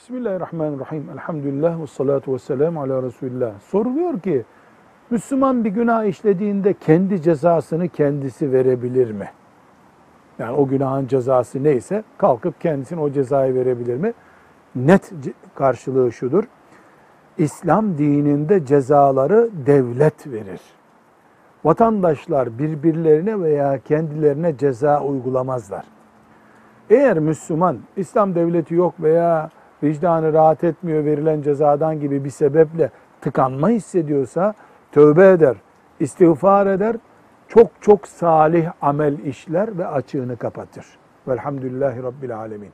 Bismillahirrahmanirrahim. Elhamdülillah ve salatu ve selamu ala Resulillah. Soruluyor ki, Müslüman bir günah işlediğinde kendi cezasını kendisi verebilir mi? Yani o günahın cezası neyse kalkıp kendisine o cezayı verebilir mi? Net karşılığı şudur. İslam dininde cezaları devlet verir. Vatandaşlar birbirlerine veya kendilerine ceza uygulamazlar. Eğer Müslüman İslam devleti yok veya vicdanı rahat etmiyor verilen cezadan gibi bir sebeple tıkanma hissediyorsa tövbe eder, istiğfar eder, çok çok salih amel işler ve açığını kapatır. Velhamdülillahi Rabbil Alemin.